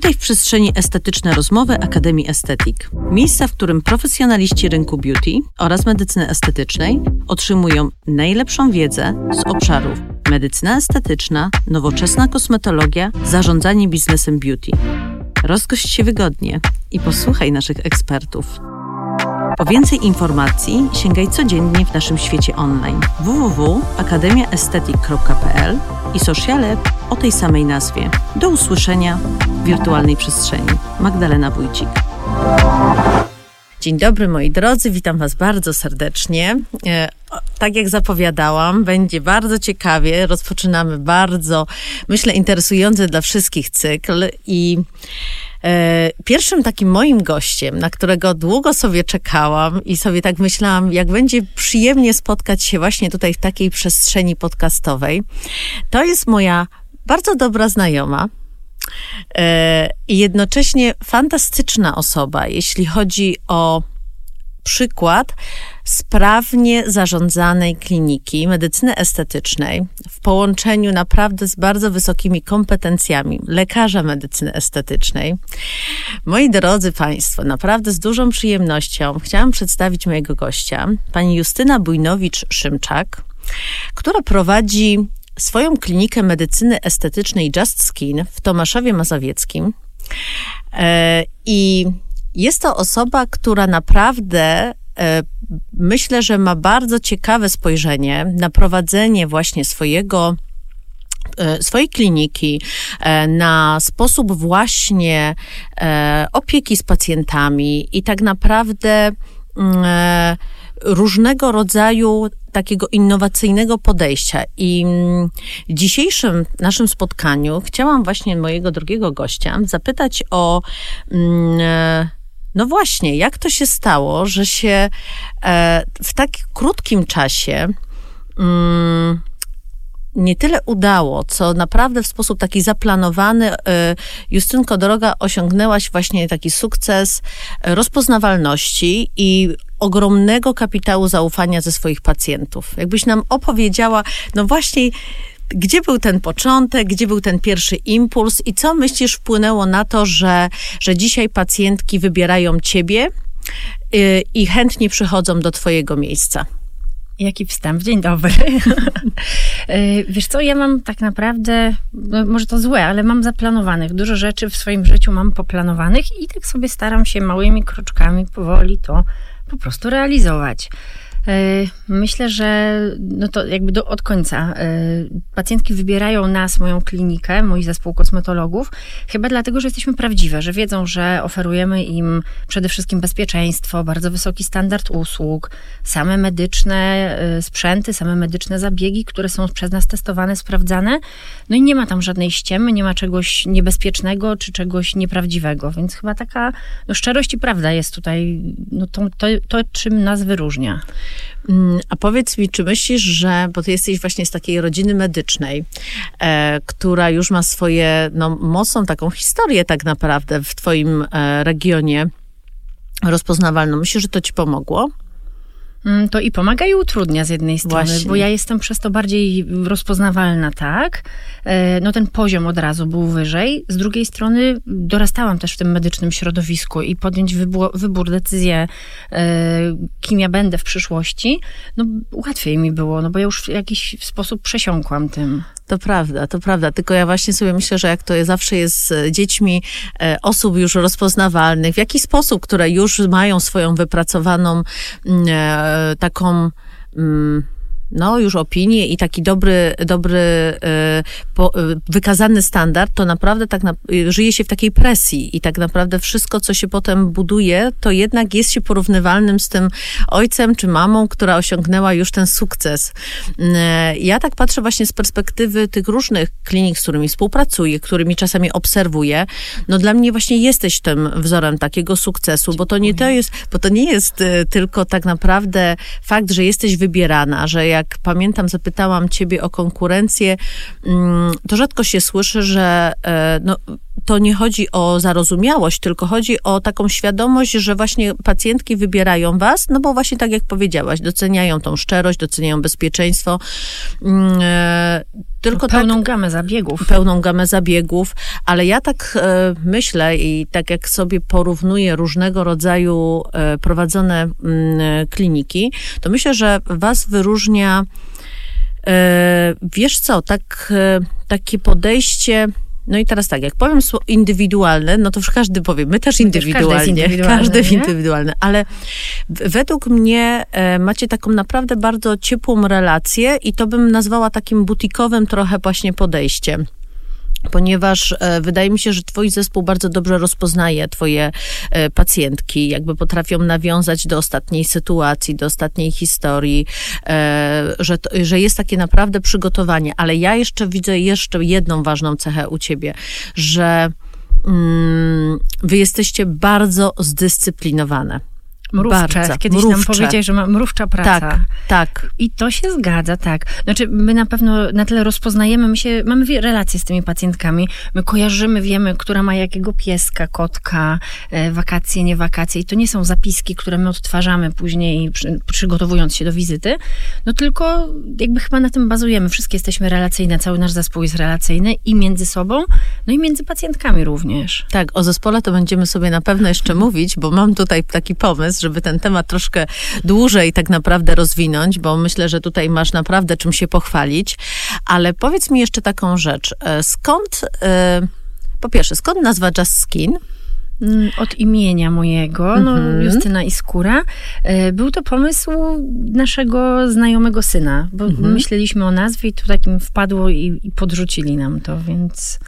Witaj w przestrzeni estetyczne rozmowy Akademii Estetik. Miejsca, w którym profesjonaliści rynku beauty oraz medycyny estetycznej otrzymują najlepszą wiedzę z obszarów medycyna estetyczna, nowoczesna kosmetologia, zarządzanie biznesem beauty. Rozgość się wygodnie i posłuchaj naszych ekspertów. Po więcej informacji sięgaj codziennie w naszym świecie online www.akademiaestetyk.pl i sociale o tej samej nazwie. Do usłyszenia wirtualnej przestrzeni. Magdalena Wójcik. Dzień dobry moi drodzy, witam Was bardzo serdecznie. E, tak jak zapowiadałam, będzie bardzo ciekawie. Rozpoczynamy bardzo, myślę, interesujący dla wszystkich cykl i E, pierwszym takim moim gościem, na którego długo sobie czekałam i sobie tak myślałam, jak będzie przyjemnie spotkać się właśnie tutaj w takiej przestrzeni podcastowej, to jest moja bardzo dobra znajoma, i jednocześnie fantastyczna osoba, jeśli chodzi o przykład sprawnie zarządzanej kliniki medycyny estetycznej w połączeniu naprawdę z bardzo wysokimi kompetencjami lekarza medycyny estetycznej. Moi drodzy Państwo, naprawdę z dużą przyjemnością chciałam przedstawić mojego gościa, pani Justyna Bujnowicz-Szymczak, która prowadzi swoją klinikę medycyny estetycznej Just Skin w Tomaszowie Mazowieckim. E, I jest to osoba, która naprawdę e, myślę, że ma bardzo ciekawe spojrzenie na prowadzenie właśnie swojego e, swojej kliniki, na sposób właśnie opieki z pacjentami i tak naprawdę mm, różnego rodzaju takiego innowacyjnego podejścia. I mm, w dzisiejszym naszym spotkaniu chciałam właśnie mojego drugiego gościa zapytać o mm, no właśnie, jak to się stało, że się e, w tak krótkim czasie mm, nie tyle udało, co naprawdę w sposób taki zaplanowany e, Justynko Droga osiągnęłaś właśnie taki sukces rozpoznawalności i ogromnego kapitału zaufania ze swoich pacjentów. Jakbyś nam opowiedziała, no właśnie, gdzie był ten początek, gdzie był ten pierwszy impuls i co myślisz wpłynęło na to, że, że dzisiaj pacjentki wybierają ciebie yy, i chętnie przychodzą do twojego miejsca? Jaki wstęp? Dzień dobry. Y, wiesz co, ja mam tak naprawdę, no może to złe, ale mam zaplanowanych. Dużo rzeczy w swoim życiu mam poplanowanych i tak sobie staram się małymi kroczkami powoli to po prostu realizować. E, myślę, że no to jakby do, od końca. E, pacjentki wybierają nas, moją klinikę, mój zespół kosmetologów, chyba dlatego, że jesteśmy prawdziwe, że wiedzą, że oferujemy im przede wszystkim bezpieczeństwo, bardzo wysoki standard usług, same medyczne e, sprzęty, same medyczne zabiegi, które są przez nas testowane, sprawdzane. No i nie ma tam żadnej ściemy, nie ma czegoś niebezpiecznego czy czegoś nieprawdziwego, więc chyba taka no, szczerość i prawda jest tutaj no, to, to, to czym nas wyróżnia. Mm, a powiedz mi, czy myślisz, że, bo ty jesteś właśnie z takiej rodziny medycznej, e, która już ma swoje, no, mocną taką historię tak naprawdę w twoim e, regionie rozpoznawalną. Myślisz, że to ci pomogło? Mm, to i pomaga i utrudnia z jednej strony, Właśnie. bo ja jestem przez to bardziej rozpoznawalna, tak? E, no ten poziom od razu był wyżej. Z drugiej strony dorastałam też w tym medycznym środowisku i podjąć wybór, wybór decyzję, e, kim ja będę w przyszłości, no łatwiej mi było, no bo ja już w jakiś sposób przesiąkłam tym. To prawda, to prawda. Tylko ja właśnie sobie myślę, że jak to zawsze jest z dziećmi e, osób już rozpoznawalnych, w jaki sposób, które już mają swoją wypracowaną mm, e, taką. Mm, no, już opinię i taki dobry, dobry e, po, e, wykazany standard, to naprawdę tak na, żyje się w takiej presji i tak naprawdę wszystko, co się potem buduje, to jednak jest się porównywalnym z tym ojcem czy mamą, która osiągnęła już ten sukces. E, ja tak patrzę właśnie z perspektywy tych różnych klinik, z którymi współpracuję, którymi czasami obserwuję. No dla mnie właśnie jesteś tym wzorem takiego sukcesu, bo to nie to jest, bo to nie jest tylko tak naprawdę fakt, że jesteś wybierana, że ja jak pamiętam, zapytałam ciebie o konkurencję, mm, to rzadko się słyszy, że e, no, to nie chodzi o zarozumiałość, tylko chodzi o taką świadomość, że właśnie pacjentki wybierają was, no bo właśnie tak jak powiedziałaś, doceniają tą szczerość, doceniają bezpieczeństwo. Mm, e, tylko pełną tak, gamę zabiegów. Pełną gamę zabiegów, ale ja tak e, myślę i tak jak sobie porównuję różnego rodzaju e, prowadzone mm, kliniki, to myślę, że was wyróżnia wiesz co, tak, takie podejście no i teraz tak, jak powiem słowo indywidualne, no to już każdy powie, my też indywidualnie, każdy, każdy indywidualny, ale według mnie e, macie taką naprawdę bardzo ciepłą relację i to bym nazwała takim butikowym trochę właśnie podejściem ponieważ e, wydaje mi się, że twój zespół bardzo dobrze rozpoznaje twoje e, pacjentki, jakby potrafią nawiązać do ostatniej sytuacji, do ostatniej historii, e, że, że jest takie naprawdę przygotowanie. Ale ja jeszcze widzę jeszcze jedną ważną cechę u ciebie, że mm, wy jesteście bardzo zdyscyplinowane. Mrówcze. Bardzo. Kiedyś mrówcze. nam powiedziałeś, że ma mrówcza praca. Tak, tak. I to się zgadza, tak. Znaczy, my na pewno na tyle rozpoznajemy, my się, mamy relacje z tymi pacjentkami, my kojarzymy, wiemy, która ma jakiego pieska, kotka, e, wakacje, nie wakacje. I to nie są zapiski, które my odtwarzamy później, przy, przygotowując się do wizyty, no tylko jakby chyba na tym bazujemy. Wszystkie jesteśmy relacyjne, cały nasz zespół jest relacyjny i między sobą, no i między pacjentkami również. Tak, o zespole to będziemy sobie na pewno jeszcze mówić, bo mam tutaj taki pomysł, żeby ten temat troszkę dłużej tak naprawdę rozwinąć, bo myślę, że tutaj masz naprawdę czym się pochwalić. Ale powiedz mi jeszcze taką rzecz. E, skąd, e, po pierwsze, skąd nazwa Just Skin? Mm, od imienia mojego, no, mm-hmm. Justyna Iskura. E, był to pomysł naszego znajomego syna, bo mm-hmm. myśleliśmy o nazwie i to takim wpadło i, i podrzucili nam to, więc...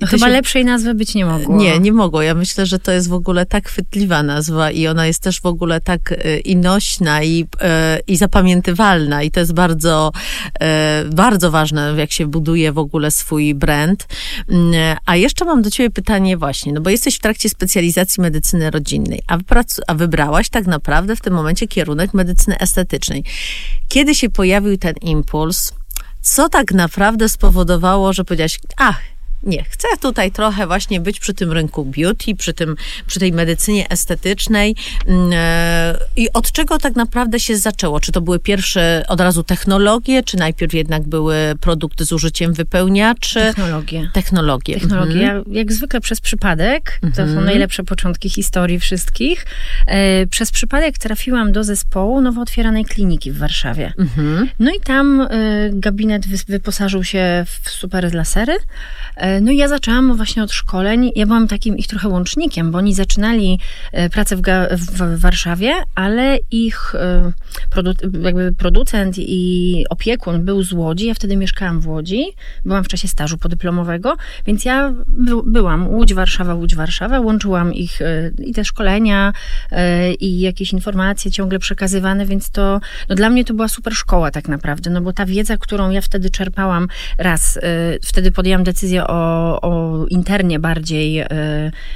No chyba się... lepszej nazwy być nie mogło. Nie, nie mogło. Ja myślę, że to jest w ogóle tak chwytliwa nazwa i ona jest też w ogóle tak e, i nośna i, e, i zapamiętywalna i to jest bardzo, e, bardzo ważne, jak się buduje w ogóle swój brand. Mm, a jeszcze mam do ciebie pytanie właśnie, no bo jesteś w trakcie specjalizacji medycyny rodzinnej, a, wyprac- a wybrałaś tak naprawdę w tym momencie kierunek medycyny estetycznej. Kiedy się pojawił ten impuls, co tak naprawdę spowodowało, że powiedziałaś, ach, nie, chcę tutaj trochę właśnie być przy tym rynku beauty, przy, tym, przy tej medycynie estetycznej. Mm, e, I od czego tak naprawdę się zaczęło? Czy to były pierwsze od razu technologie, czy najpierw jednak były produkty z użyciem wypełniaczy? Technologie. Technologie. Technologie. Mhm. Jak zwykle przez przypadek, to mhm. są najlepsze początki historii wszystkich. E, przez przypadek trafiłam do zespołu nowo otwieranej kliniki w Warszawie. Mhm. No i tam e, gabinet wyposażył się w super lasery. No i ja zaczęłam właśnie od szkoleń. Ja byłam takim ich trochę łącznikiem, bo oni zaczynali e, pracę w, w Warszawie, ale ich e, produ jakby producent i opiekun był z Łodzi. Ja wtedy mieszkałam w Łodzi. Byłam w czasie stażu podyplomowego, więc ja by byłam Łódź, Warszawa, Łódź, Warszawa. Łączyłam ich e, i te szkolenia i jakieś informacje ciągle przekazywane, więc to no dla mnie to była super szkoła tak naprawdę, no bo ta wiedza, którą ja wtedy czerpałam, raz, wtedy podjęłam decyzję o o, internie bardziej y,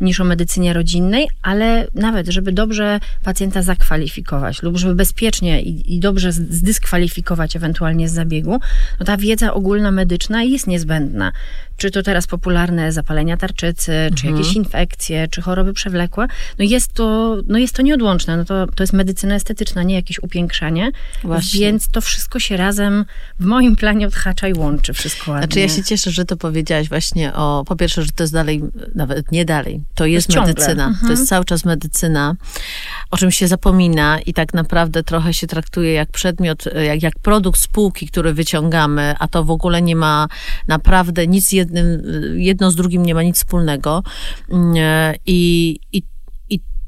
niż o medycynie rodzinnej, ale nawet, żeby dobrze pacjenta zakwalifikować lub żeby bezpiecznie i, i dobrze zdyskwalifikować ewentualnie z zabiegu, no ta wiedza ogólna medyczna jest niezbędna czy to teraz popularne zapalenia tarczycy, czy mhm. jakieś infekcje, czy choroby przewlekłe, no jest to, no jest to nieodłączne. No to, to jest medycyna estetyczna, nie jakieś upiększanie. Właśnie. Więc to wszystko się razem w moim planie odhacza i łączy wszystko ładnie. Znaczy ja się cieszę, że to powiedziałaś właśnie o, po pierwsze, że to jest dalej, nawet nie dalej, to jest, jest medycyna. Mhm. To jest cały czas medycyna, o czym się zapomina i tak naprawdę trochę się traktuje jak przedmiot, jak, jak produkt spółki, który wyciągamy, a to w ogóle nie ma naprawdę nic jednym, jedno z drugim nie ma nic wspólnego. Mm, I, i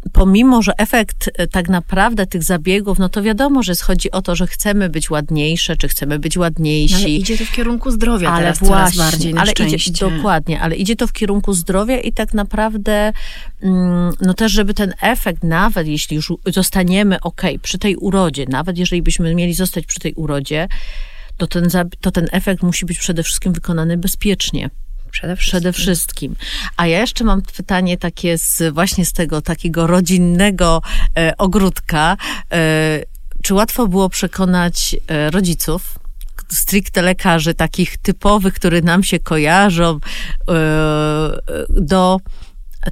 pomimo, że efekt e, tak naprawdę tych zabiegów, no to wiadomo, że chodzi o to, że chcemy być ładniejsze, czy chcemy być ładniejsi. Ale idzie to w kierunku zdrowia ale teraz właśnie, coraz bardziej, na ale idzie, Dokładnie, ale idzie to w kierunku zdrowia i tak naprawdę, mm, no też, żeby ten efekt, nawet jeśli już zostaniemy ok przy tej urodzie, nawet jeżeli byśmy mieli zostać przy tej urodzie, to ten, to ten efekt musi być przede wszystkim wykonany bezpiecznie. Przede wszystkim. Przede wszystkim. A ja jeszcze mam pytanie takie z, właśnie z tego takiego rodzinnego e, ogródka. E, czy łatwo było przekonać e, rodziców stricte lekarzy, takich typowych, które nam się kojarzą, do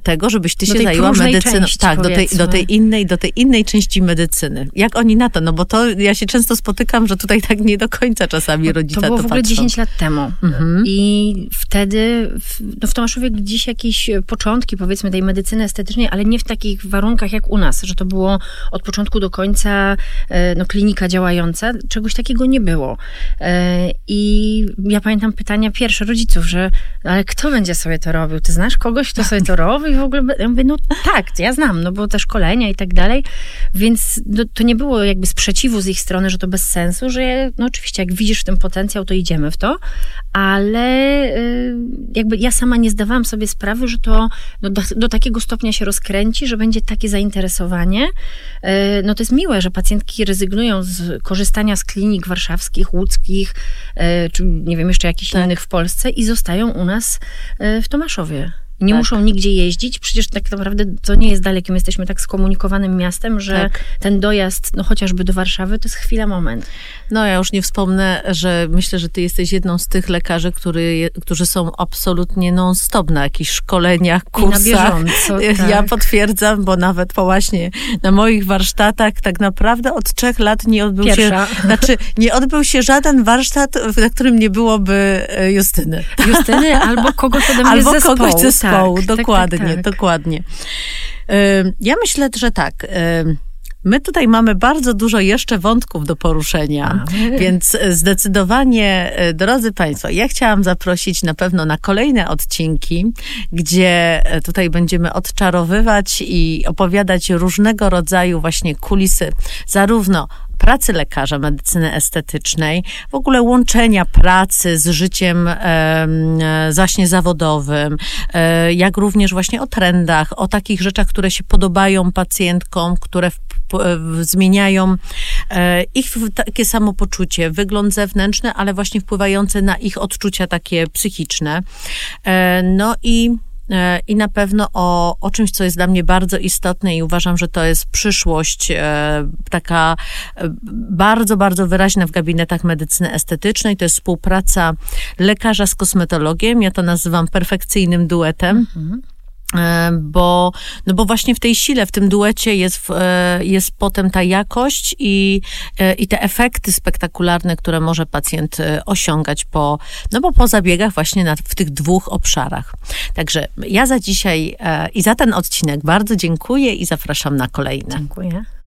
tego, żebyś ty do się zajęła medycyną. Części, tak, do tej, do tej innej, do tej innej części medycyny. Jak oni na to? No bo to ja się często spotykam, że tutaj tak nie do końca czasami rodzice to było to w ogóle patrzą. 10 lat temu. Mhm. I wtedy w, no w Tomaszowie gdzieś jakieś początki, powiedzmy, tej medycyny estetycznej, ale nie w takich warunkach jak u nas, że to było od początku do końca e, no, klinika działająca. Czegoś takiego nie było. E, I ja pamiętam pytania pierwsze rodziców, że ale kto będzie sobie to robił? Ty znasz kogoś, kto sobie to robi? i w ogóle, ja mówię, no tak, ja znam, no bo te szkolenia i tak dalej, więc no, to nie było jakby sprzeciwu z ich strony, że to bez sensu, że no oczywiście jak widzisz w tym potencjał, to idziemy w to, ale y, jakby ja sama nie zdawałam sobie sprawy, że to no, do, do, takiego stopnia się rozkręci, że będzie takie zainteresowanie. Y, no to jest miłe, że pacjentki rezygnują z korzystania z klinik warszawskich, łódzkich, y, czy nie wiem, jeszcze jakichś tak. innych w Polsce i zostają u nas w Tomaszowie. Nie tak. muszą nigdzie jeździć, przecież tak naprawdę to nie jest dalekie. My jesteśmy tak skomunikowanym miastem, że tak. ten dojazd, no chociażby do Warszawy, to jest chwila, moment. No ja już nie wspomnę, że myślę, że ty jesteś jedną z tych lekarzy, który, którzy są absolutnie non-stop na jakichś szkoleniach, kursach. I na bieżąco, tak. Ja potwierdzam, bo nawet po właśnie na moich warsztatach tak naprawdę od trzech lat nie odbył Pierwsza. się, znaczy nie odbył się żaden warsztat, na którym nie byłoby e, Justyny. Justyny albo kogoś ode mnie albo zespołu. kogoś zespołu zespołu, tak, dokładnie, tak, tak, dokładnie. Ja myślę, że tak. My tutaj mamy bardzo dużo jeszcze wątków do poruszenia, A, więc zdecydowanie, e, drodzy Państwo, ja chciałam zaprosić na pewno na kolejne odcinki, gdzie e, tutaj będziemy odczarowywać i opowiadać różnego rodzaju właśnie kulisy, zarówno pracy lekarza medycyny estetycznej, w ogóle łączenia pracy z życiem e, zaśnie zawodowym, e, jak również właśnie o trendach, o takich rzeczach, które się podobają pacjentkom, które w, w, zmieniają e, ich takie samopoczucie, wygląd zewnętrzny, ale właśnie wpływające na ich odczucia takie psychiczne. E, no i E, i na pewno o, o czymś, co jest dla mnie bardzo istotne i uważam, że to jest przyszłość e, taka e, bardzo, bardzo wyraźna w gabinetach medycyny estetycznej. To jest współpraca lekarza z kosmetologiem. Ja to nazywam perfekcyjnym duetem. Mhm. E, bo, no bo właśnie w tej sile, w tym duecie jest, e, jest potem ta jakość i, e, i te efekty spektakularne, które może pacjent osiągać po, no bo po zabiegach właśnie na, w tych dwóch obszarach. Także ja za dzisiaj i za ten odcinek bardzo dziękuję i zapraszam na kolejne. Dziękuję.